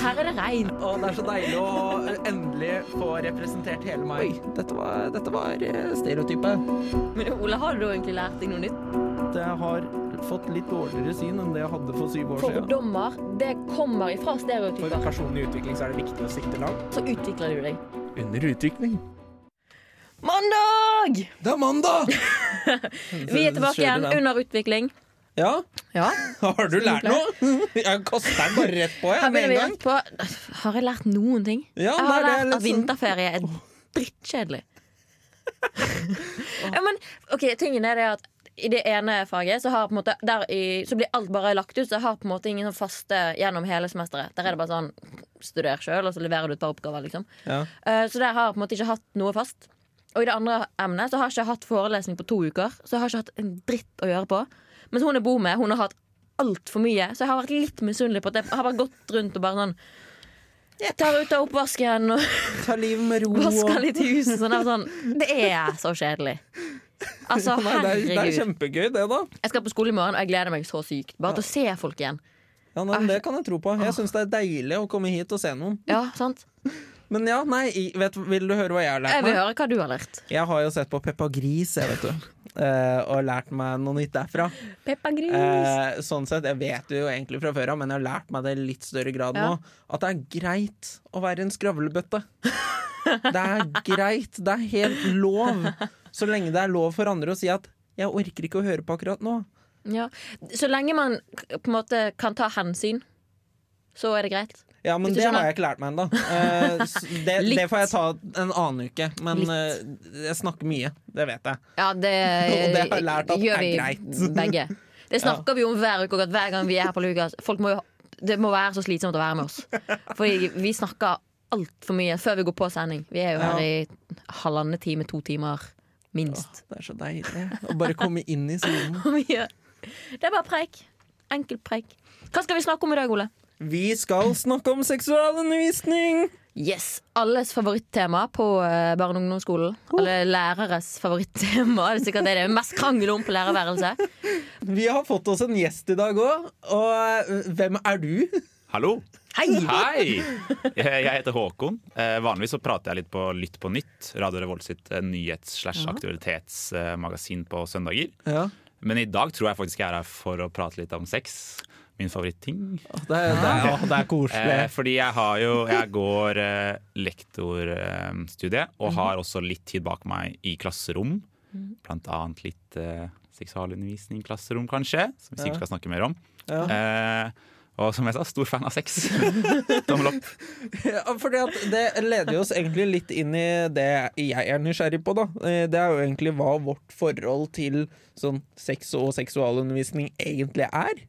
Her er det regn. Og det er så deilig å endelig få representert hele meg. Oi, dette var, dette var eh, stereotypet. Men Ole, har du egentlig lært deg noe nytt? Jeg har fått litt dårligere syn enn det jeg hadde for syv år siden. Fordommer, det kommer ifra For personlig utvikling så er det viktig å sikte langt. Så utvikler du deg. Under utvikling. Mandag! Det er mandag! Vi er tilbake igjen under utvikling. Ja, Ja, har du lært noe? Jeg kaster den bare rett på, jeg, med en gang. på Har jeg lært noen ting? Ja, Jeg har lært at sånn- vinterferie er drittkjedelig. ja, men ok, tingen er det at i det ene faget så, har på en måte, i, så blir alt bare lagt ut. Så jeg har på en måte ingen faste gjennom hele semesteret. Der er det bare sånn Studer sjøl, og så leverer du et par oppgaver. liksom Ja. Eh, Så der har jeg på en måte ikke hatt noe fast. Og i det andre emnet så har jeg ikke hatt forelesning på to uker. Så jeg har ikke hatt en dritt å gjøre på. Mens hun jeg bor med, hun har hatt altfor mye. Så jeg har vært litt misunnelig på at jeg har bare gått rundt og bare sånn Jeg tar ut av oppvasken og Ta livet med ro. vasker litt i huset. Sånn, sånn, det er så kjedelig. Altså, Nei, det, er, det er kjempegøy, det, da. Jeg skal på skole i morgen, og jeg gleder meg så sykt. Bare til å se folk igjen. Ja, nei, men det kan jeg tro på. Jeg syns det er deilig å komme hit og se noen. Ja, sant? Men ja, nei, vet, vil du høre hva jeg har lært Jeg vil høre hva du har lært. Jeg har jo sett på Peppa Gris, jeg, vet du. Uh, og lært meg noe nytt derfra. Peppa Gris. Uh, sånn sett, Jeg vet jo egentlig fra før av, men jeg har lært meg det i litt større grad Ja. nå. At det er greit å være en skravlebøtte. Det er greit. Det er helt lov. Så lenge det er lov for andre å si at 'jeg orker ikke å høre på akkurat nå'. Ja. Så lenge man på en måte kan ta hensyn, så er det greit. Ja, men det har jeg ikke lært meg ennå. Eh, det, det får jeg ta en annen uke. Men Litt. eh, jeg snakker mye. Det vet jeg. Ja, det, Og det har jeg lært at gjør er vi greit. begge. Det snakker vi om hver uke, at hver gang vi er her på Lukas Folk må jo, Det må være så slitsomt å være med oss. Fordi vi snakker altfor mye før vi går på sending. Vi er jo her i halvannen time, to timer minst. Det er så deilig å bare komme inn i sonen. Det er bare preik. Enkel preik. Hva skal vi snakke om i dag, Ole? Vi skal snakke om seksualundervisning! Yes, Alles favorittema på eh, barne- og ungdomsskolen. Alle læreres favorittema. Det er sikkert det det er mest krangel om på lærerværelset. Vi har fått oss en gjest i dag òg, og eh, hvem er du? Hallo. Hei! Hei! Jeg heter Håkon. Eh, vanligvis så prater jeg litt på Lytt på nytt, Radio Revolt sitt nyhets-slash-aktualitetsmagasin på søndager. Ja, Men i dag tror jeg faktisk jeg er her for å prate litt om sex. Min favoritting. det er, det er, ja, det er koselig. Eh, fordi jeg har jo Jeg går eh, lektorstudiet og har også litt tid bak meg i klasserom. Blant annet litt eh, seksualundervisning i klasserom, kanskje, som vi sikkert skal snakke mer om. Ja. Eh, og som jeg sa, stor fan av sex. Tommel opp. Ja, fordi at det leder oss egentlig litt inn i det jeg er nysgjerrig på. da Eh, Det er jo egentlig hva vårt forhold til sånn sex og seksualundervisning egentlig er.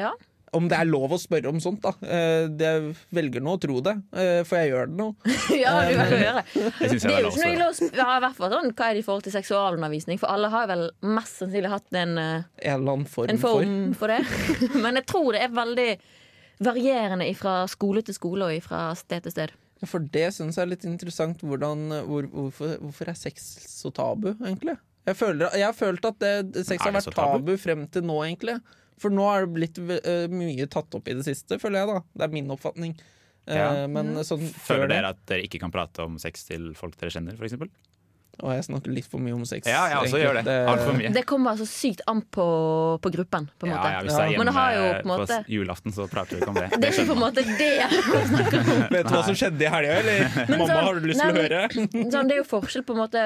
Ja. Om det er lov å spørre om sånt, da. Jeg velger nå å tro det, eh, for jeg gjør det nå. ja, du kan gjøre det. Det syns Det jeg er jo lov ikke noe spørre. ille å sp- ja, i hvert fall sånn, Hva er det i forhold til seksualundervisning? For alle har vel mest sannsynlig hatt en, eh, En eller annen form, en form for det. Men jeg tror det er veldig varierende fra skole til skole og fra sted til sted. for. For det syns jeg er litt interessant. Hvordan, hvor, hvorfor, hvorfor er sex så tabu, egentlig? Jeg, føler, jeg har følt at det, sex Er har vært tabu? tabu frem til nå, egentlig. For nå er det blitt eh, mye tatt opp i det siste, føler jeg, da. Det er min oppfatning. Eh, Ja. Men sånn Føler før det dere at dere ikke kan prate om sex til folk dere kjenner, f.eks.? Og jeg snakker litt for mye om sex. Ja, jeg også egentlig. gjør det. Det kommer altså sykt an på, på gruppen, på Ja, måte. ja, hvis det er hjemme Men det har jo på måte- julaften, så prater vi ikke om det. Det er ikke på en måte det. Vet du hva som skjedde i helga, eller? Mamma, sånn- har du lyst til å høre? Sånn, det er jo forskjell på en måte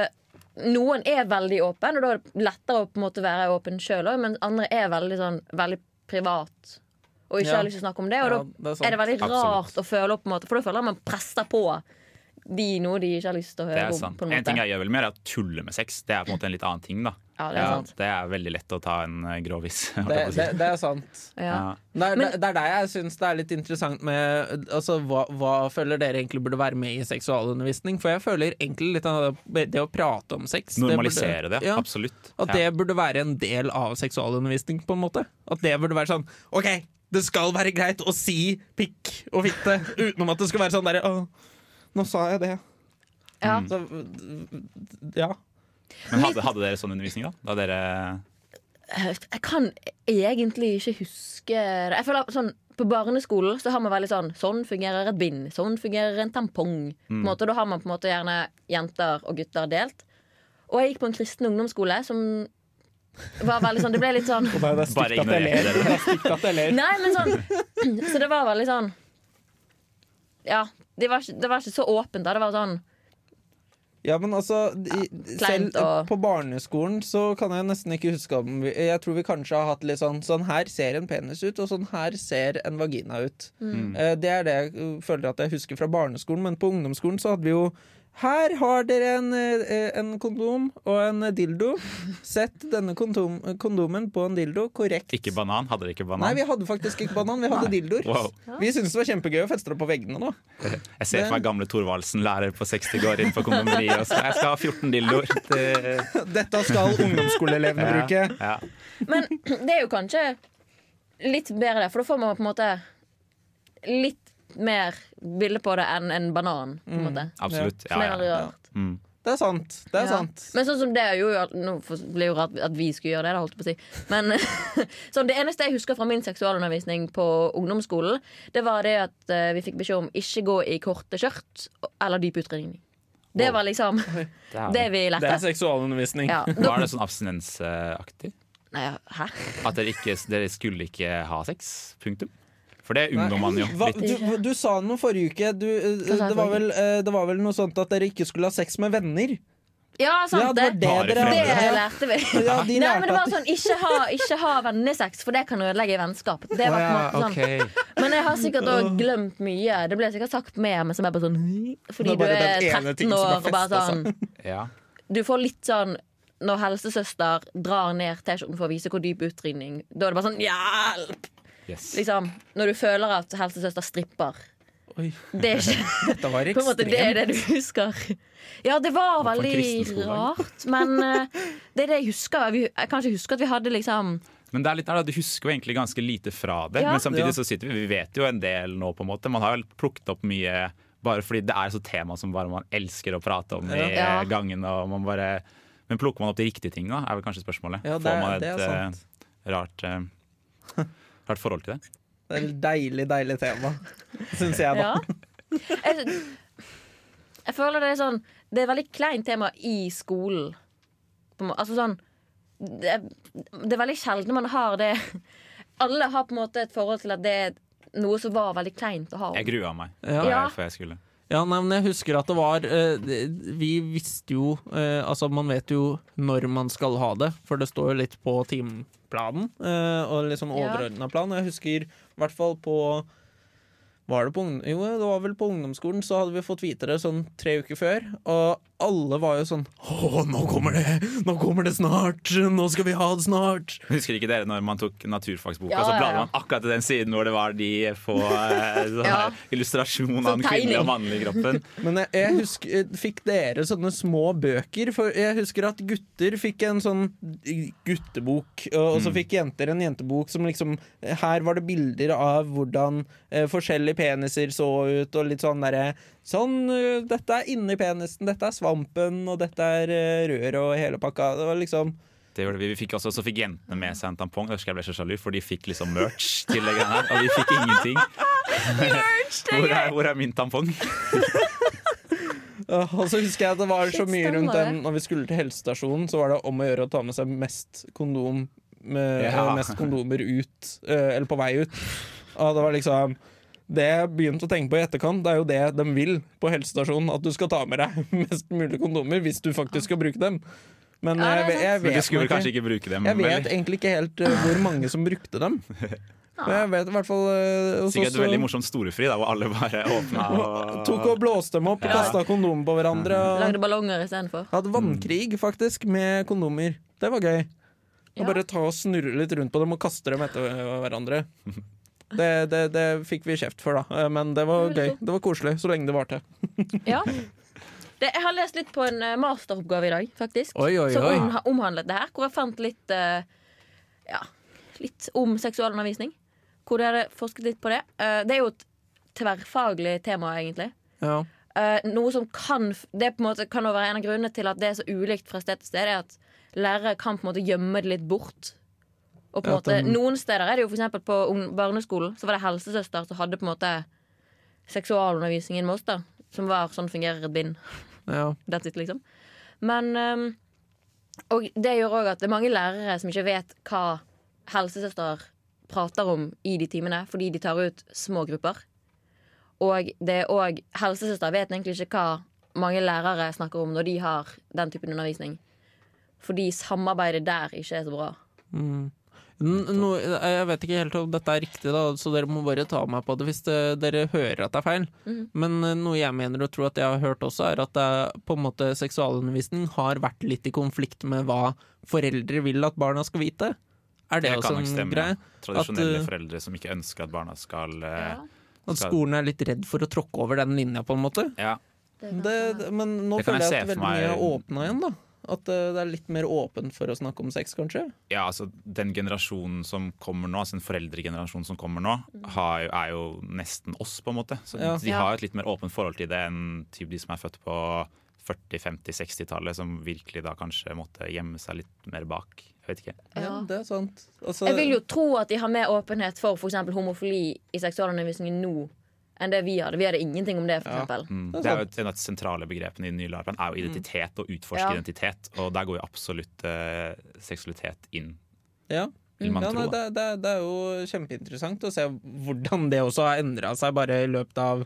Noen er veldig åpen, og da er det lettere å på en måte være åpen sjøl òg, men andre er veldig, sånn, veldig privat og ikke Ja. har lyst til å snakke om det. Og Ja, da det er er det veldig Absolutt. rart å føle opp, på en måte, for da føler man presser på de noe de ikke har lyst til å høre om. En ting jeg gjør vel mer, er å tulle med sex. Det er på en måte en litt annen ting. da Ja, det er Ja, sant. det er veldig lett å ta en eh, grovis. Det, det, det er sant. Ja. Ja. Det er, Men- det er der jeg syns det er litt interessant med altså, hva, hva føler dere egentlig burde være med i seksualundervisning? For jeg føler egentlig litt av det, det å prate om sex det burde- Normalisere det, ja, absolutt. At det burde være en del av seksualundervisning, på en måte. At det burde være sånn OK, det skal være greit å si pikk og fitte utenom at det skal være sånn derre Å, nå sa jeg det. Ja. Så, ja. Men hadde, hadde dere sånn undervisning, da? Da dere Jeg kan egentlig ikke huske det. Jeg føler sånn, på barneskolen så har man veldig sånn Sånn fungerer et bind. Sånn fungerer en tampong. På en måte, da har man på en måte gjerne jenter og gutter delt. Og jeg gikk på en kristen ungdomsskole som var veldig sånn Det ble litt sånn Og det er stygt Bare at jeg ler. det. Det er stygt at jeg ler. Nei, men sånn Så det var veldig sånn Ja. Det var, ikke, det var ikke så åpent. da Det var sånn Ja, men altså i, Selv og- på barneskolen så kan jeg nesten ikke huske om vi, Jeg tror vi kanskje har hatt litt sånn Sånn her ser en penis ut, og sånn her ser en vagina ut. Mm. Eh, Det er det jeg uh, føler at jeg husker fra barneskolen, men på ungdomsskolen så hadde vi jo her har dere en, eh, en kondom og en dildo. Sett denne kondom, kondomen på en dildo korrekt. Ikke banan? Hadde dere ikke banan? Nei, vi hadde faktisk ikke banan, vi hadde dildoer. Wow. Vi syntes det var kjempegøy å feste det på veggene nå. Jeg ser for meg gamle Thorvaldsen, lærer på 60, år inn på kondomeriet og sier jeg skal ha 14 dildoer. Det- Dette skal ungdomsskoleelevene Ja, bruke. ja. Men det er jo kanskje litt bedre, for da får man på en måte litt mer bilde på det enn en banan. På en måte. Absolutt. Ja, Ja, ja. Mm. Det er sant. Det er Ja. sant. Men sånn som det er jo Nå blir det jo rart at vi skulle gjøre det, da, holdt på å si. Men sånn, det eneste jeg husker fra min seksualundervisning på ungdomsskolen, det var det at uh, vi fikk beskjed om ikke gå i korte skjørt eller dyp utredning. Det var liksom Det er- det vi Det er seksualundervisning. Ja. Var det sånn abstinensaktig? Nei, hæ? At dere, ikke, dere skulle ikke ha sex? Punktum? For det unngår man jo Hva, du, du sa noe forrige uke. Du, eh, det, var vel, eh, det var vel noe sånt at dere ikke skulle ha sex med venner? Ja, sant Ja, det var det. det dere Det lærte vi. Ja, de Nei, men det var sånn, Ikke ha, ikke ha vennesex, for det kan ødelegge vennskap. Det var på en måte sånn Men jeg har sikkert òg glemt mye. Det ble sikkert sagt med meg som er bare sånn «Hm», Fordi Det du er 13 år og bare sånn Ja. Du får litt sånn når helsesøster drar ned T-skjorten for å vise hvor dyp utrydning, da er det bare sånn Hjelp! Yes. Liksom, når du føler at helsesøster stripper. Oi, Det er ikke dette var ekstremt. måte det er det du husker. Ja, det var veldig rart, men eh, det er det jeg husker. Vi- Jeg kan ikke huske at vi hadde liksom Men det er litt der du husker jo egentlig ganske lite fra det. Ja. Men samtidig så sitter vi Vi vet jo en del nå, på en måte. Man har jo plukket opp mye bare fordi det er et tema som bare man elsker å prate om i Ja. gangen. Og man bare, men plukker man opp de riktige tingene, er vel kanskje spørsmålet. Ja, det, Får man et det er sant. Eh, et forhold til det? Det er et deilig, deilig tema, syns jeg, da. Ja. Jeg, jeg føler det er sånn Det er et veldig kleint tema i skolen. På må- Altså sånn det er, det er veldig sjelden man har det Alle har på en måte et forhold til at det er noe som var veldig kleint å ha. Jeg grua meg Ja. Ja. før jeg skulle. Ja, nei, men jeg husker at det var eh, Vi visste jo eh, Altså, man vet jo når man skal ha det, for det står jo litt på timeplanen. Eh, og litt sånn overordna plan. Jeg husker i hvert fall på var det på, jo, det var vel på ungdomsskolen, så hadde vi fått vite det sånn tre uker før. Og alle var jo sånn Å, nå kommer det! Nå kommer det snart! Nå skal vi ha det snart! Husker ikke dere når man tok naturfagsboka, Ja, så ja, bladde ja. man akkurat til den siden hvor det var de få eh, sånn illustrasjon av Sånn den kvinnelige og mannlige kroppen. Men jeg, jeg husker, fikk dere sånne små bøker? For jeg husker at gutter fikk en sånn guttebok, og, og så fikk jenter en jentebok som liksom Her var det bilder av hvordan eh, forskjellige peniser så ut, og litt sånn derre Sånn, eh, dette er inni penisen, dette er svampen, og dette er eh, røret og hele pakka. Det var liksom Det gjorde vi. vi fikk også, så fikk jentene med seg en tampong. Jeg husker jeg ble så sjalu, for de fikk liksom merch til det greiene her. Og vi fikk ingenting. hvor, er, hvor er min tampong? øh, Og så husker jeg at det var så mye rundt den Når vi skulle til helsestasjonen, så var det om å gjøre å ta med seg mest kondom med, Ja. Mest kondomer ut, eh, eller på vei ut. Og det var liksom Det jeg begynte å tenke på i etterkant, det er jo det de vil på helsestasjonen. At du skal ta med deg mest mulig kondomer hvis du faktisk skal bruke dem. Men Ja, jeg, jeg, vet, Men du skulle kanskje ikke bruke dem? jeg vet eller? egentlig ikke helt eh, hvor mange som brukte dem. Men jeg vet i hvert fall eh, Sikkert et veldig morsomt storefri, da, hvor alle bare åpna og Tok og blåste dem opp, Ja. kasta kondomer på hverandre. Og Lagde ballonger istedenfor. hadde vannkrig faktisk med kondomer. Det var gøy. Ja. bare ta og snurre litt rundt på dem og kaste dem etter hverandre. Det, det, det fikk vi kjeft for, da. Eh, Men det var gøy. Det var koselig så lenge det varte. Ja. Det, jeg har lest litt på en eh, masteroppgave i dag, faktisk. Oi, oi, som oi. omhandlet det her. Hvor jeg fant litt uh, Ja, litt om seksualundervisning. Hvor dere forsket litt på det. Uh, det er jo et tverrfaglig tema, egentlig. Ja. Uh, noe som kan Det på en måte kan være en av grunnene til at det er så ulikt fra sted til sted, er at lærere kan på en måte gjemme det litt bort. Og på en måte, Noen steder er det jo eksempel på barneskolen Så var det helsesøster som hadde på en måte seksualundervisningen med oss, da. Som var sånn fungerer et bind. Ja. It, liksom. Men um, Og det gjør òg at det er mange lærere som ikke vet hva helsesøster prater om i de timene, fordi de tar ut små grupper. Og det er òg Helsesøster vet egentlig ikke hva mange lærere snakker om når de har den typen undervisning. Fordi samarbeidet der ikke er så bra. Mm. N- No, jeg vet ikke helt om dette er riktig, da, så dere må bare ta meg på det hvis det, dere hører at det er feil. Mm. Men eh, noe jeg mener og tror at jeg har hørt også, er at det, er på en måte seksualundervisning har vært litt i konflikt med hva foreldre vil at barna skal vite. Er det, Det også en stemme. greie? Tradisjonelle At, uh, foreldre som ikke ønsker at barna skal eh, At skolen er litt redd for å tråkke over den linja, på en måte? Ja, men nå Det føler jeg jeg at veldig mye er åpna igjen, da. At eh, det er litt mer åpent for å snakke om sex, kanskje? ja, altså den generasjonen som kommer nå, altså den foreldregenerasjonen som kommer nå, har, er jo nesten oss, på en måte. Så Ja. De Ja. har et litt mer åpent forhold til det enn typ de som er født på 40-, 50-, 60-tallet, som virkelig da kanskje måtte gjemme seg litt mer bak. Jeg vet ikke. Ja. det er sant. Altså, Jeg vil jo tro at de har mer åpenhet for f.eks. homofili i seksualundervisningen nå enn det vi hadde. Vi hadde ingenting om det, for Ja. Mm. Det er jo et, en av de sentrale begrepene i den nye læreplanen er jo identitet og utforske Ja. identitet. Og der går jo absolutt eh, seksualitet inn, ja. Ja, nei, det, det, det er jo kjempeinteressant å se hvordan det også har endra seg bare i løpet av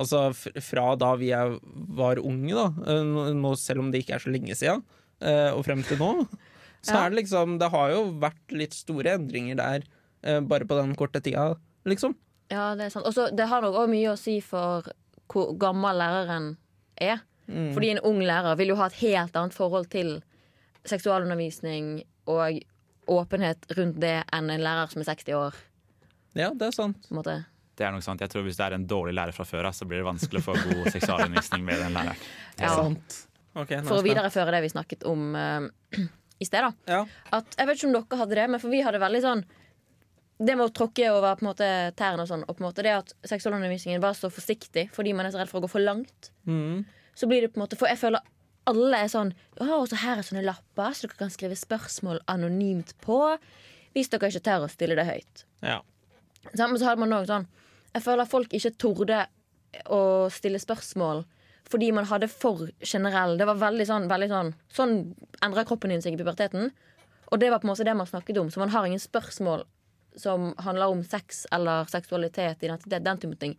Altså fra da vi er, var unge, da, eh, nå, nå- selv om det ikke er så lenge siden, eh, og frem til nå, så Ja. er det liksom Det har jo vært litt store endringer der eh, bare på den korte tida, liksom. Ja, det er sant. Også, det har nok òg mye å si for hvor gammel læreren er. Mm. Fordi en ung lærer vil jo ha et helt annet forhold til seksualundervisning og åpenhet rundt det enn en lærer som er 60 år. Ja, det er sant. På en måte. Det er nok sant. Jeg tror Hvis det er en dårlig lærer fra før av, så blir det vanskelig å få god seksualundervisning med den læreren. Ja. Sant. Okay, For å videreføre det vi snakket om uh, i sted, da. Ja. At, jeg vet ikke om dere hadde det, men for vi hadde veldig sånn Det med å tråkke over på en måte tærne og sånn, og på en måte det at seksualundervisningen var så forsiktig fordi man er så redd for å gå for langt, Mm. så blir det på en måte For jeg føler alle er sånn Å, så her er sånne lapper, så dere kan skrive spørsmål anonymt på. Hvis dere ikke tør å stille det høyt. ja. Sammen så hadde man òg sånn Jeg føler at folk ikke torde å stille spørsmål fordi man hadde for generell Det var veldig sånn, veldig sånn Sånn endra kroppen din seg i puberteten. Og det var på en måte det man snakket om. Så man har ingen spørsmål som handler om sex eller seksualitet, identitet, den type ting.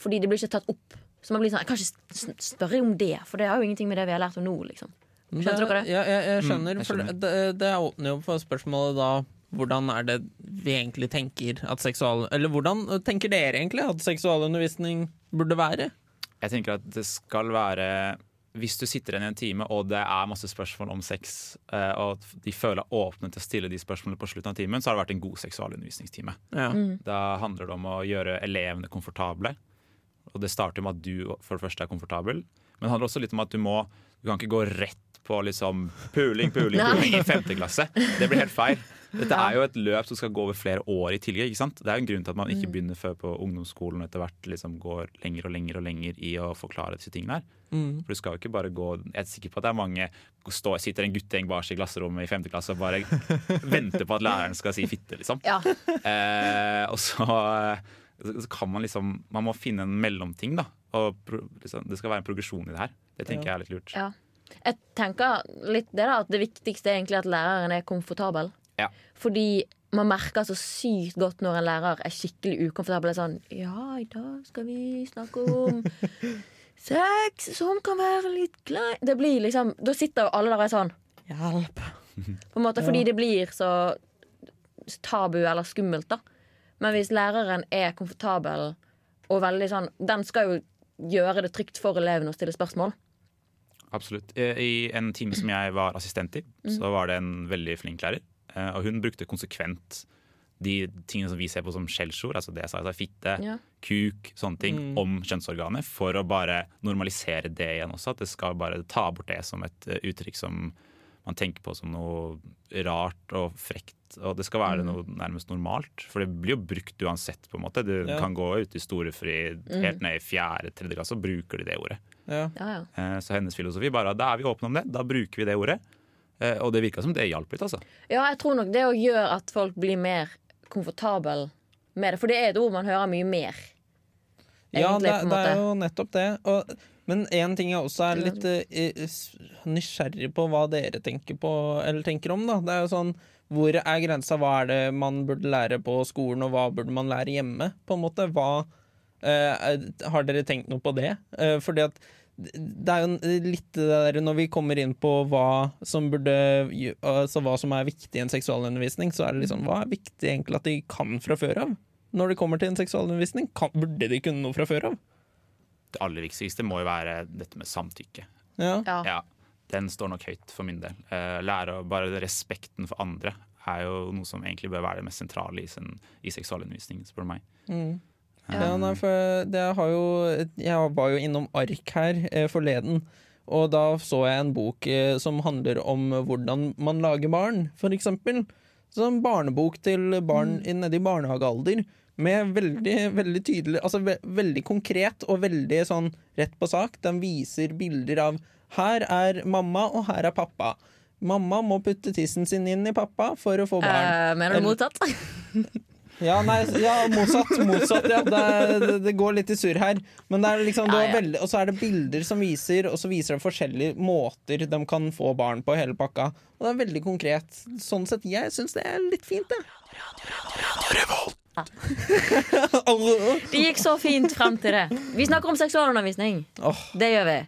Fordi det blir ikke tatt opp. Så man blir sånn Jeg kan ikke spørre om det, for det har jo ingenting med det vi har lært om nå, liksom. Skjønner dere det? Ja, jeg, jeg skjønner. Mm, jeg for skjønner. Det, det åpner jo for spørsmålet da hvordan er det vi egentlig tenker at seksual... Eller hvordan tenker dere egentlig at seksualundervisning burde være? Jeg tenker at det skal være Hvis du sitter igjen i en time og det er masse spørsmål om sex, eh, og at de føler åpne til å stille de spørsmålene på slutten av timen, så har det vært en god seksualundervisningstime. Ja. Da handler det om å gjøre elevene komfortable. Og det starter med at du for det første er komfortabel, men det handler også litt om at du må Du kan ikke gå rett på liksom puling, puling, puling i femte klasse. Det blir helt feil. Dette er jo et løp som skal gå over flere år i tillegg. ikke sant? Det er jo en grunn til at man ikke begynner før på ungdomsskolen og etter hvert liksom går lenger og lenger og lenger i å forklare disse tingene her. Mm. For du skal jo ikke bare gå Jeg er sikker på at det er mange stå, sitter en guttegjeng bak i klasserommet i femte klasse og bare venter på at læreren skal si fitte, liksom. Ja. Eh, og så, så kan man liksom Man må finne en mellomting, da. Og liksom, det skal være en progresjon i det her. Det tenker jeg er litt lurt. Ja. Jeg tenker litt det da, at det viktigste er egentlig at læreren er komfortabel. Ja. Fordi man merker så sykt godt når en lærer er skikkelig ukomfortabel. Sånn, ja, i dag skal vi snakke om sex som kan være litt klein Det blir liksom, Da sitter jo alle der og er sånn Hjelp. På en måte, Fordi det blir så tabu eller skummelt, da. Men hvis læreren er komfortabel og veldig sånn Den skal jo gjøre det trygt for elevene å stille spørsmål. Absolutt. Eh, I en time som jeg var assistent i, så var det en veldig flink lærer. Eh, Og hun brukte konsekvent de tingene som vi ser på som skjellsord, altså det jeg sa, altså fitte, Ja. kuk, sånne ting, Mm. om kjønnsorganet, for å bare normalisere det igjen også. At det skal bare ta bort det som et eh, uttrykk som man tenker på som noe rart og frekt. Og det skal være noe nærmest normalt, for det blir jo brukt uansett. på en måte. Du Ja. kan gå ut i storefri helt ned i fjerde, tredje klasse, og bruker de det ordet. Ja. Ja, ja. Eh, Så hennes filosofi bare da er vi åpne om det, da bruker vi det ordet. Eh, og det virka som det hjalp litt, altså. Ja, jeg tror nok det å gjøre at folk blir mer komfortabel med det. For det er et ord man hører mye mer. Ja, det, det er jo nettopp det. Og, men en ting jeg også er litt uh, nysgjerrig på hva dere tenker på Eller tenker om, da. Det er jo sånn Hvor er grensa? Hva er det man burde lære på skolen, og hva burde man lære hjemme? På en måte, hva eh, er- Har dere tenkt noe på det? Uh, fordi at det er jo litt det der når vi kommer inn på hva som burde Altså hva som er viktig i en seksualundervisning, så er det liksom Hva er viktig egentlig at de kan fra før av? Når det kommer til en seksualundervisning, kan, burde de kunne noe fra før av? Det aller viktigste må jo være dette med samtykke. Ja. Ja. Ja, Den står nok høyt for min del. Eh, lære Bare respekten for andre er jo noe som egentlig bør være det mest sentrale i, sin, i seksualundervisningen, spør du meg. Mm. Ja, nei, for det har jo Jeg var jo innom ARK her eh, forleden, og da så jeg en bok eh, som handler om hvordan man lager barn, eksempel. Sånn barnebok til barn mm. nede i barnehagealder. Med veldig, veldig tydelig Altså ve veldig konkret og veldig sånn rett på sak. Den viser bilder av her er mamma, og her er pappa. Mamma må putte tissen sin inn i pappa for å få barn. Eh, mener du motsatt? Ja, nei, ja, motsatt. motsatt ja. det, det, det går litt i surr her. Men det er liksom, det Ja, ja. veldig, og så er det bilder som viser, og så viser det forskjellige måter de kan få barn på, hele pakka. Og det er veldig konkret. Sånn sett, jeg syns det er litt fint, det. Det gikk så fint frem til det. Vi snakker om seksualundervisning. Oh. Det gjør vi.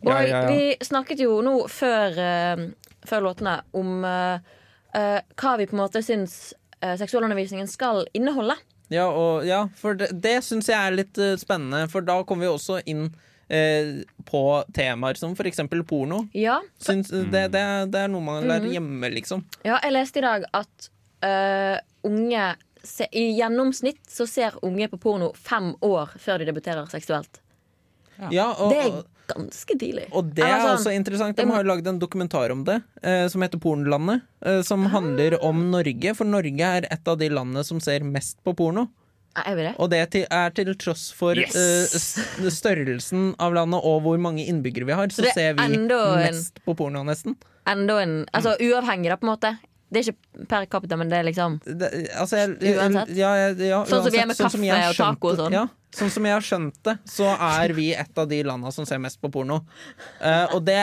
Og Ja, ja, ja. vi snakket jo nå før, uh, før låtene om uh, uh, hva vi på en måte syns seksualundervisningen skal inneholde. ja, og, ja, for det, det syns jeg er litt eh, spennende, for da kommer vi også inn eh, på temaer som eksempel porno. Ja, Syns, det, det, er, det er noe man lærer Mhm. hjemme, liksom. ja jeg leste i dag at uh, unge se, I gjennomsnitt så ser unge på porno fem år før de debuterer seksuelt. Ja, og, Det er ganske tidlig. Og det er sånn, også interessant. De har jo lagd en dokumentar om det, eh, som heter Pornlandet. Eh, som Ah. handler om Norge, for Norge er et av de landene som ser mest på porno. Det? Og det til, er til tross for Yes! eh, størrelsen av landet og hvor mange innbyggere vi har, så, det er ser vi mest en- mest på porno, nesten. Enda en Altså uavhengig, da, på en måte. Det er ikke per capita, men det er liksom Det, altså, jeg, Uansett. Ja, ja, ja, Sånn som vi er med sånn kaffe sånn og taco og sånn. Ja, sånn som jeg har skjønt det, så er vi et av de landa som ser mest på porno. Uh, og det,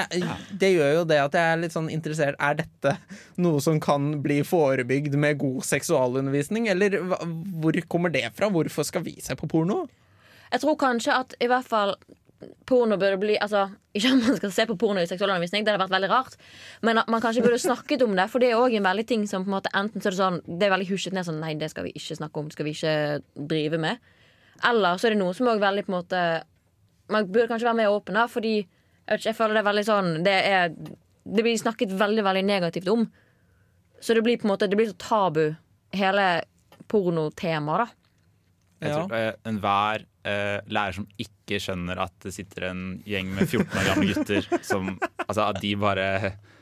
det gjør jo det at jeg er litt sånn interessert Er dette noe som kan bli forebygd med god seksualundervisning, eller hvor kommer det fra? Hvorfor skal vi se på porno? Jeg tror kanskje at i hvert fall porno burde bli Altså, ikke at man skal se på porno i seksualundervisning, det hadde vært veldig rart, men at man kanskje burde snakket om det, for det er òg en veldig ting som på en måte enten så er det sånn Det er veldig husjet ned sånn Nei, det skal vi ikke snakke om, skal vi ikke drive med. Eller så er det noe som òg veldig på en måte Man burde kanskje være mer åpen, da, fordi jeg, vet ikke, jeg føler det er veldig sånn Det er Det blir snakket veldig, veldig negativt om. Så det blir på en måte Det blir så tabu, hele pornotemaet, da. Jeg Ja. tror en Enhver eh, lærer som ikke skjønner at det sitter en gjeng med 14 år gamle gutter som Altså at de bare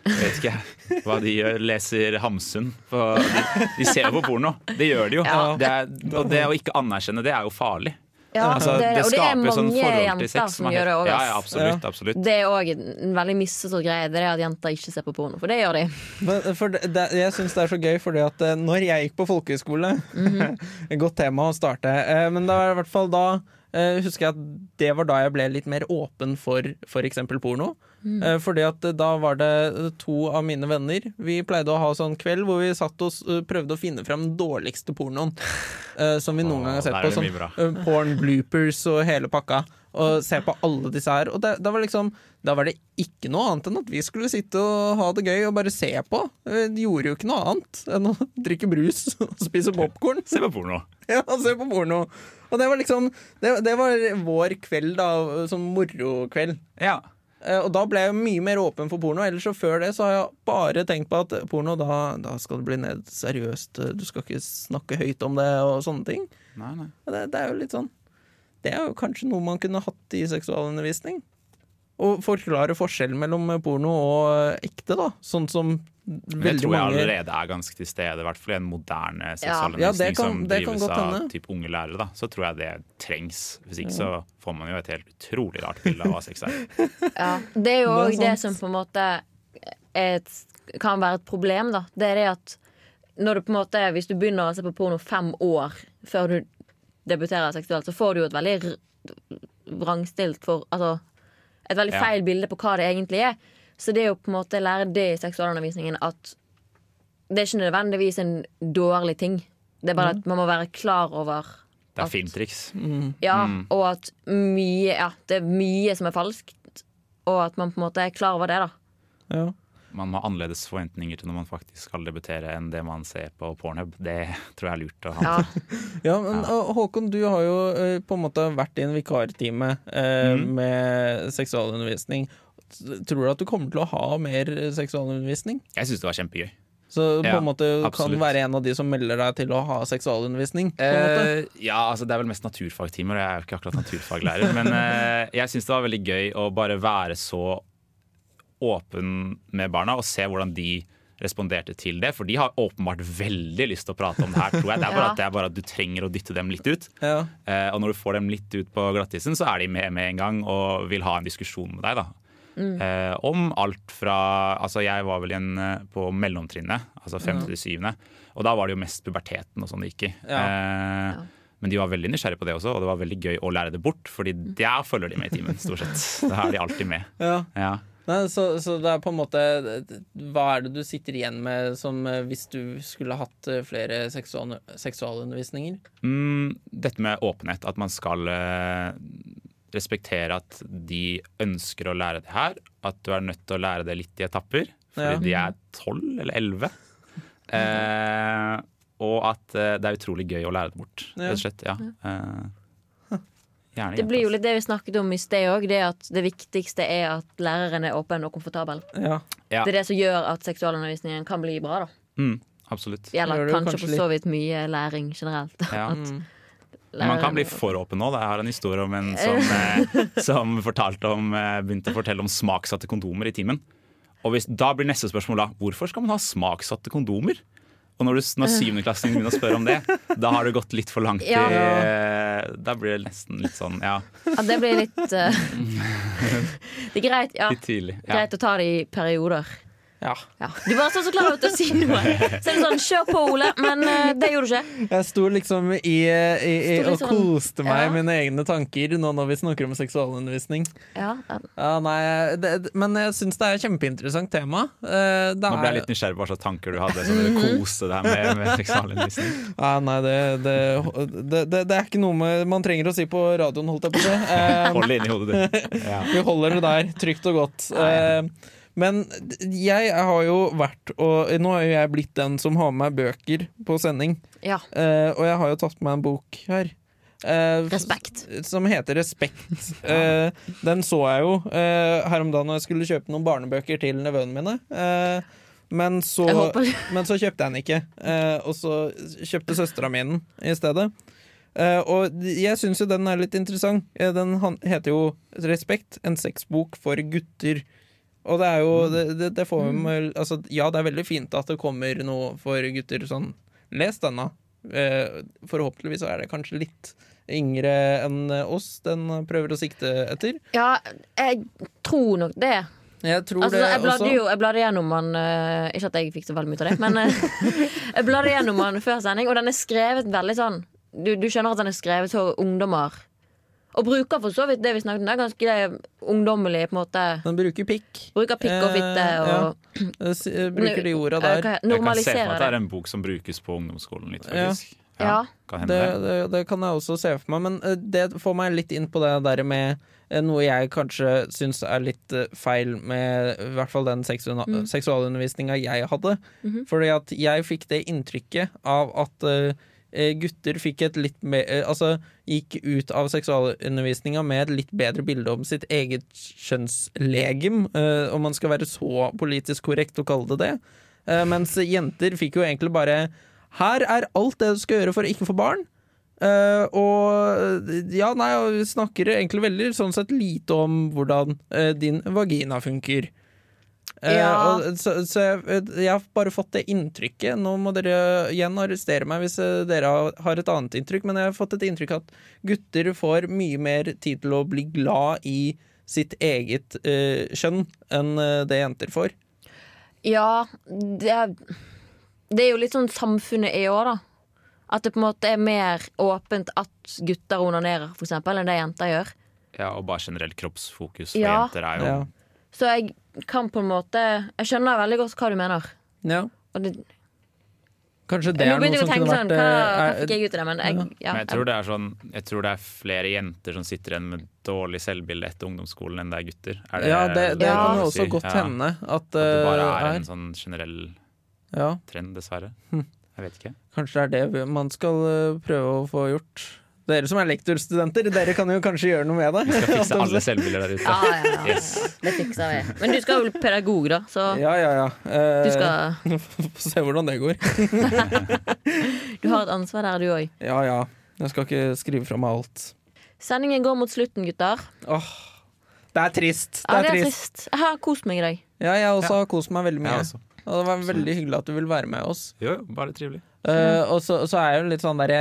jeg vet ikke hva de gjør, leser Hamsun. på- De, de ser jo på porno. Det gjør de jo. Ja. Det er, og det å ikke anerkjenne det er jo farlig. Ja, Altså, det, og det er mange sånn mange jenter sex som gjør det òg. Ja, ja, absolutt. absolutt. Det er òg en veldig misforstått greie. Det er at jenter ikke ser på porno. For det gjør de. Men for det, det, jeg syns det er så gøy, fordi at eh, når jeg gikk på folkehøyskole Et godt tema å starte. eh, Men det var i hvert fall da eh, husker jeg at det var da jeg ble litt mer åpen for f.eks. porno. Eh, Fordi at eh, da var det to av mine venner Vi pleide å ha sånn kveld hvor vi satt og s- prøvde å finne fram den dårligste pornoen eh, som vi noen gang har sett på. Sånn eh, porn bloopers og hele pakka. Og se på alle disse her. Og det, da var liksom Da var det ikke noe annet enn at vi skulle sitte og ha det gøy og bare se på. Vi gjorde jo ikke noe annet enn å drikke brus og spise popkorn. Se på porno. Ja, se på porno. Og det var liksom Det, det var vår kveld, da, Sånn morokveld. Ja. Eh, Og da ble jeg mye mer åpen for porno. Ellers så før det så har jeg bare tenkt på at porno, da, da skal det bli ned seriøst. Du skal ikke snakke høyt om det og sånne ting. Nei, nei. Det, det er jo litt sånn Det er jo kanskje noe man kunne hatt i seksualundervisning. Å forklare forskjellen mellom porno og eh, ekte, da. Sånn som Men det tror jeg allerede er ganske til stede, i hvert fall i en moderne seksualundervisning ja, kan- som det kan drives godt av typ unge lærere. Da. Så tror jeg det trengs. Hvis ikke så får man jo et helt utrolig rart bilde av hva sex er. Ja, det er jo Det òg det det, som på en måte er et kan være et problem, da, det er det at når du på en måte, hvis du begynner å se på porno fem år før du debuterer seksuelt, så får du jo et veldig vrangstilt for Altså et veldig Ja. feil bilde på hva det egentlig er. Så det er jo på en måte lære det i seksualundervisningen at det er ikke nødvendigvis en dårlig ting. Det er bare at man må være klar over Det er at- filmtriks. ja, og at mye Ja, det er mye som er falskt. Og at man på en måte er klar over det, da. Ja. Man må ha annerledes forventninger til når man faktisk skal debutere enn det man ser på Pornhub. Det tror jeg er lurt å ha. Ja. Ja, men Håkon, du har jo eh, på en måte vært i en vikartime eh, mm. med seksualundervisning. Tror du at du kommer til å ha mer seksualundervisning? Jeg syns det var kjempegøy. Så på Ja, en måte kan absolutt. du være en av de som melder deg til å ha seksualundervisning? På en måte. Eh, ja, altså Det er vel mest naturfagtimer, og jeg er jo ikke akkurat naturfaglærer. men eh, jeg syns det var veldig gøy å bare være så åpen med barna og se hvordan de responderte til det. For de har åpenbart veldig lyst til å prate om det her, tror jeg. Det er bare, Ja. at, det er bare at du trenger å dytte dem litt ut. Ja. Eh, og når du får dem litt ut på glattisen, så er de med med en gang og vil ha en diskusjon med deg. da. Eh, om alt fra Altså, jeg var vel igjen eh, på mellomtrinnet, altså femte til syvende. Og da var det jo mest puberteten og sånn det gikk i. Ja. Eh, Men de var veldig nysgjerrige på det også, og det var veldig gøy å lære det bort. Fordi der følger de med i timen, stort sett. Da er de alltid med. Ja. Ja. Nei, så, så det er på en måte Hva er det du sitter igjen med som eh, hvis du skulle hatt eh, flere seksual, seksualundervisninger? Mm, dette med åpenhet, at man skal eh, respektere at de ønsker å lære det her. At du er nødt til å lære det litt i etapper, fordi Ja. de er tolv eller elleve. Eh, og at eh, det er utrolig gøy å lære det bort, Ja. rett og slett. Ja. Eh, gjerne Det blir jo litt det vi snakket om i sted òg, det at det viktigste er at læreren er åpen og komfortabel. Ja. Ja. Det er det som gjør at seksualundervisningen kan bli bra, da. Mm, absolutt. Det kanskje, kanskje for så vidt mye læring generelt. Ja. At Mm. Man kan bli for åpen nå. Jeg har en historie om en som, eh, som fortalte om, eh, begynte å fortelle om smaksatte kondomer i timen. Og hvis, Da blir neste spørsmål da hvorfor skal man ha smaksatte kondomer? Og når, du, når syvendeklassingen begynner å spørre om det, da har det gått litt for langt. Ja. I, da blir det nesten litt sånn, ja, Ja, det blir litt uh, Det er greit, ja, litt tidlig. Ja. greit å ta det i perioder. Ja. Ja. Du var så, så klar til å si noe. Så er det sånn, kjør på, Ole. Men eh, det gjorde du ikke. Jeg sto liksom i, i, i Sto og sånn- koste meg ja. mine egne tanker nå når vi snakker om seksualundervisning. Ja, ja. Ja, nei, det, men jeg syns det er et kjempeinteressant tema. Eh, Det Nå ble jeg er, litt nysgjerrig på hva slags tanker du hadde som ville kose deg med, med seksualundervisning. ja, nei, det, det, det, det, det er ikke noe med, man trenger å si på radioen, holdt jeg på å si. Eh, Hold det inni hodet ditt. Ja. Vi holder det der, trygt og godt. Eh, men jeg har jo vært og Nå har jeg blitt den som har med meg bøker på sending. ja. Uh, og jeg har jo tatt med meg en bok her. Uh, Respekt. Som heter Respekt. Eh, den så jeg jo her om dagen når jeg skulle kjøpe noen barnebøker til nevøene mine. Men, så, men så kjøpte jeg den ikke. Og så kjøpte søstera mi den i stedet. Uh, og jeg syns jo den er litt interessant. Den heter jo Respekt, en sexbok for gutter. Og det er jo det, det, det får mm. altså, Ja, det er veldig fint at det kommer noe for gutter sånn Les denne. Eh, forhåpentligvis så er det kanskje litt yngre enn oss den prøver å sikte etter. Ja, jeg tror nok det. Jeg tror Altså, det jeg bladde også. jo jeg bladde gjennom den eh, Ikke at jeg fikk så veldig mye av det, men eh, jeg bladde gjennom den før sending, og den er skrevet veldig sånn Du, du skjønner at den er skrevet for ungdommer. Og bruker for så vidt det vi snakket om. Det er ganske ungdommelig, på en måte. Den bruker pikk. Bruker pikk og fitte Eh, og ja. Eh, eh, Bruker de orda der. Jeg kan se for meg at det er en bok som brukes på ungdomsskolen litt, faktisk. Ja. Kan hende Det, det. det, kan jeg også se for meg, men det får meg litt inn på det der med noe jeg kanskje syns er litt feil med i hvert fall den seksu Mm. seksualundervisninga jeg hadde. Mhm. Fordi at jeg fikk det inntrykket av at gutter fikk et litt mer eh, Altså gikk ut av seksualundervisninga med et litt bedre bilde om sitt eget kjønnslegem, eh, om man skal være så politisk korrekt å kalle det det. Eh, mens jenter fikk jo egentlig bare Her er alt det du skal gjøre for å ikke få barn. Uh, og ja, nei, snakker egentlig veldig sånn sett lite om hvordan uh, din vagina funker. Eh, Ja. og, så så jeg, jeg har bare fått det inntrykket. Nå må dere igjen arrestere meg hvis eh, dere har- har et annet inntrykk, men jeg har fått et inntrykk at gutter får mye mer tid til å bli glad i sitt eget eh, kjønn enn eh, det jenter får. Ja, det er, det er jo litt sånn samfunnet er òg, da. At det på en måte er mer åpent at gutter onanerer, for eksempel, enn det jenter gjør. Ja, og bare generelt kroppsfokus for Ja. jenter er jo Ja. Så jeg kan på en måte Jeg skjønner veldig godt hva du mener. ja. Og det, Kanskje det er noe som kunne vært sånn Hva, hva eh, fikk jeg ut av det? Men jeg, ja, Men jeg tror, det er sånn, jeg tror det er flere jenter som sitter igjen med dårlig selvbilde etter ungdomsskolen enn det er gutter. Er Ja, det, det Ja. kan jo også si? godt Ja. hende at At det bare er er. en sånn generell Ja, trend, dessverre. Hm. Jeg vet ikke. kanskje det er det man skal eh, prøve å få gjort. Dere som er lektorstudenter, dere kan jo kanskje gjøre noe med det. Vi skal fikse alle selvbilder der ute. ja, ja, ja. Yes. Det fikser vi. Men du skal jo bli pedagog, da, så Ja, ja, ja. Eh, du skal Få se hvordan det går. Du har et ansvar der, du òg. Ja, ja. Jeg skal ikke skrive fra meg alt. Sendingen går mot slutten, gutter. Åh, det er trist. Det Ja, er det er trist. trist. Jeg har kost meg i dag. Ja, jeg også har kost meg veldig mye. også. Og det var veldig hyggelig at du ville være med oss. Jo, jo, bare trivelig. Uh, og så, så er jeg jo litt sånn derre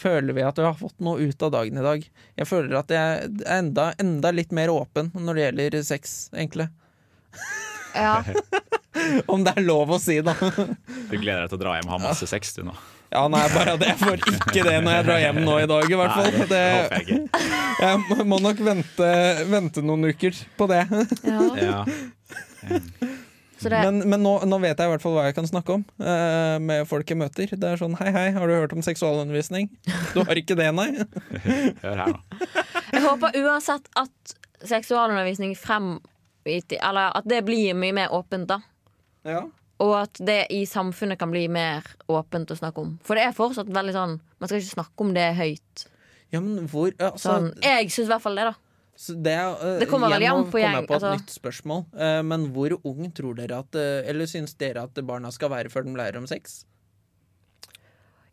Føler vi at vi har fått noe ut av dagen i dag? Jeg føler at jeg er enda, enda litt mer åpen når det gjelder sex, egentlig. Ja. Om det er lov å si, da. Du gleder deg til å dra hjem og ha masse sex, du nå. Ja, nei, bare det. jeg får ikke det når jeg drar hjem nå i dag, i hvert fall. Nei, det håper jeg ikke. jeg må nok vente, vente noen uker på det. ja. Ja. Så det, Men, men nå, nå vet jeg i hvert fall hva jeg kan snakke om uh, med folk jeg møter. Det er sånn hei, hei, har du hørt om seksualundervisning? Du har ikke det, nei? Hør her, da. jeg håper uansett at seksualundervisning frem Eller at det blir mye mer åpent, da. Ja. Og at det i samfunnet kan bli mer åpent å snakke om. For det er fortsatt veldig sånn Man skal ikke snakke om det høyt. Ja, men hvor altså, Sånn, jeg syns i hvert fall det, da. Så det, eh, Det kommer igjen, an på gjeng, på et altså. nytt spørsmål. Uh, men hvor ung tror dere at uh, Eller syns dere at barna skal være før de lærer om sex?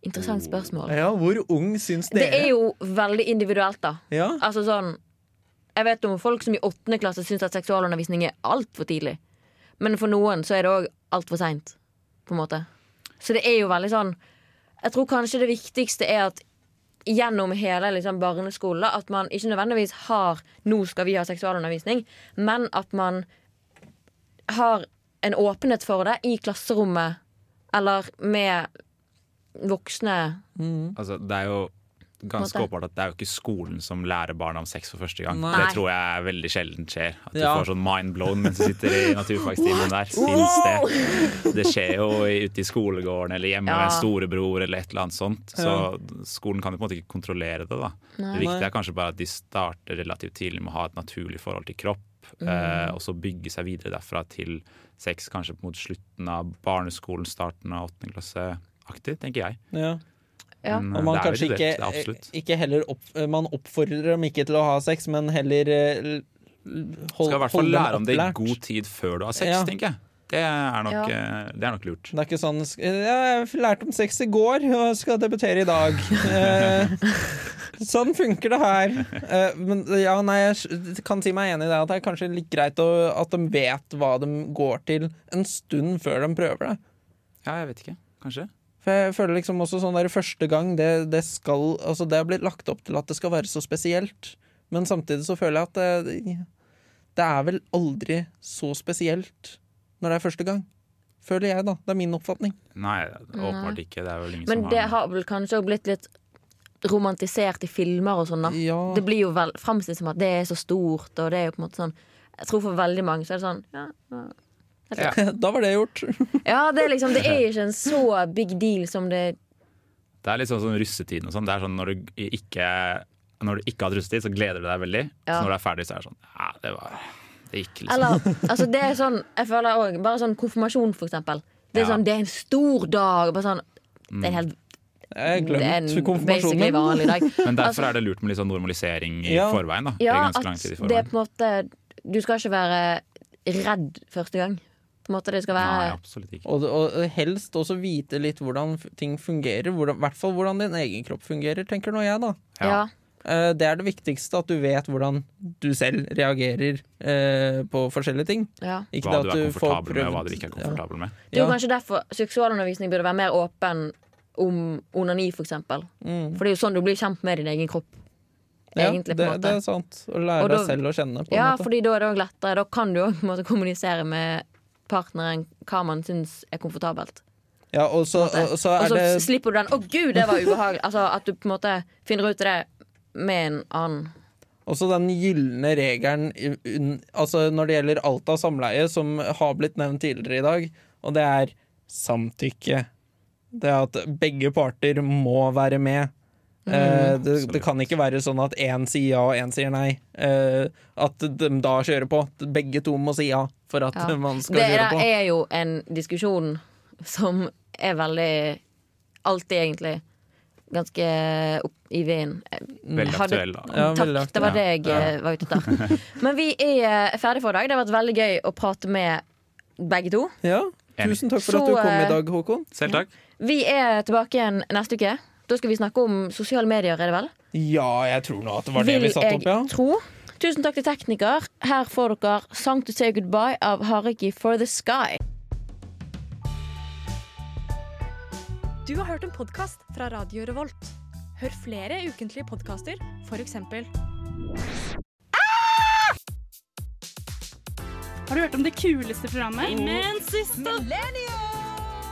Interessant spørsmål. Ja, hvor ung syns Det er jo veldig individuelt, da. Ja, Altså sånn Jeg vet om folk som i åttende klasse syns at seksualundervisning er altfor tidlig. Men for noen så er det òg altfor seint, på en måte. Så det er jo veldig sånn Jeg tror kanskje det viktigste er at gjennom hele liksom, barneskolen at man ikke nødvendigvis har 'nå skal vi ha seksualundervisning', men at man har en åpenhet for det i klasserommet eller med voksne. Altså, det er jo ganske åpenbart at det er jo ikke skolen som lærer barna om sex for første gang. Nei. Det tror jeg veldig sjelden skjer. At du Ja. får sånn mind blown mens du sitter i naturfagstimen der. Fins det? Det skjer jo ute i skolegården eller hjemme Ja. med en storebror eller et eller annet sånt. Så skolen kan jo på en måte ikke kontrollere det. da Det viktige er kanskje bare at de starter relativt tidlig med å ha et naturlig forhold til kropp, eh, og så bygge seg videre derfra til sex kanskje mot slutten av barneskolen, starten av åttende klasse. Aktig, tenker jeg. ja. Ja. Men, Og eh, man det er jo kanskje ikke, absolutt. ikke heller opp, Man oppfordrer dem ikke til å ha sex, men heller eh, hold, Skal i hvert fall lære om det i god tid før du har sex, Ja. tenker jeg. Det er, nok, Ja. eh, det er nok lurt. Det er ikke sånn ja, 'Jeg lærte om sex i går og skal debutere i dag'. Eh, sånn funker det her. Eh, men ja, nei, jeg kan si meg enig i det. At det er kanskje litt greit å, at de vet hva de går til en stund før de prøver det. Ja, jeg vet ikke. Kanskje. For jeg føler liksom også sånn der første gang det, det skal Altså det har blitt lagt opp til at det skal være så spesielt. Men samtidig så føler jeg at det, det er vel aldri så spesielt når det er første gang. Føler jeg, da. Det er min oppfatning. Nei, åpenbart ikke. Det er vel ingen Men som det har har vel kanskje òg blitt litt romantisert i filmer og sånn, da. Ja. Det blir jo vel framstilt som at det er så stort, og det er jo på en måte sånn Jeg tror for veldig mange så er det sånn Ja, ja. Ja. Da var det gjort. ja det, er liksom, det er ikke en så big deal som det Det er litt sånn sånn russetiden og sånn. Det er sånn når du ikke Når du ikke har hatt russetid, så gleder du deg veldig. Ja. Så når du er ferdig, så er det sånn Ja, det var Det gikk, liksom. Eller altså det er sånn Jeg føler også, Bare sånn konfirmasjon, for eksempel. Det er, Ja. sånn, det er en stor dag. Bare sånn, det er en helt Jeg glemte konfirmasjonen. vanlig dag. Men derfor Altså- er det lurt med litt sånn normalisering i Ja. forveien. da Ja, I ganske lang tid i det er på en måte Du skal ikke være redd første gang. På en måte det skal Nei, absolutt ikke. Og, og helst også vite litt hvordan ting fungerer. I hvert fall hvordan din egen kropp fungerer, tenker nå jeg, da. Ja. Ja. Eh, Det er det viktigste, at du vet hvordan du selv reagerer eh, på forskjellige ting. ja. Ikke Hva det du er komfortabel komfortabel med, og hva du ikke er komfortabel med. Det er jo Ja. kanskje derfor seksualundervisning burde være mer åpen om onani, for eksempel. Mm. For det er jo sånn du blir kjent med din egen kropp. Ja, det, på en det er sant. Å lære da- deg selv å kjenne, på en Ja, måte. fordi da er det òg lettere. Da kan du òg kommunisere med partneren hva man syns er komfortabelt. Ja, og så, og så Og så det slipper du den 'å gud, det var ubehagelig'. Altså At du på en måte finner ut av det med en annen. også den gylne regelen altså når det gjelder alt av samleie, som har blitt nevnt tidligere i dag, og det er samtykke. Det er at begge parter må være med. Eh, det, det kan ikke være sånn at én sier ja og én sier nei. Eh, at de da kjører på. Begge to må si ja for at Ja. man skal Det kjøre på. Det er jo en diskusjon som er veldig Alltid, egentlig. Ganske opp i vinden. Veldig aktuell. Da. Ja, veldig Takk, det var det jeg ja. var ute etter. Men vi er ferdig ferdige for i dag. Det har vært veldig gøy å prate med begge to. Ja, tusen takk for Så, at du kom i eh, dag, Håkon. Selv takk. Vi er tilbake igjen neste uke. Da skal vi snakke om sosiale medier, er det vel? Ja, jeg tror nå at det var det Vil vi satte opp, ja. jeg tro. Tusen takk til tekniker. Her får dere 'Song to say goodbye' av Hariki for the Sky. Du har hørt en podkast fra Radio Revolt. Hør flere ukentlige podkaster, f.eks. Har du hørt om det kuleste programmet?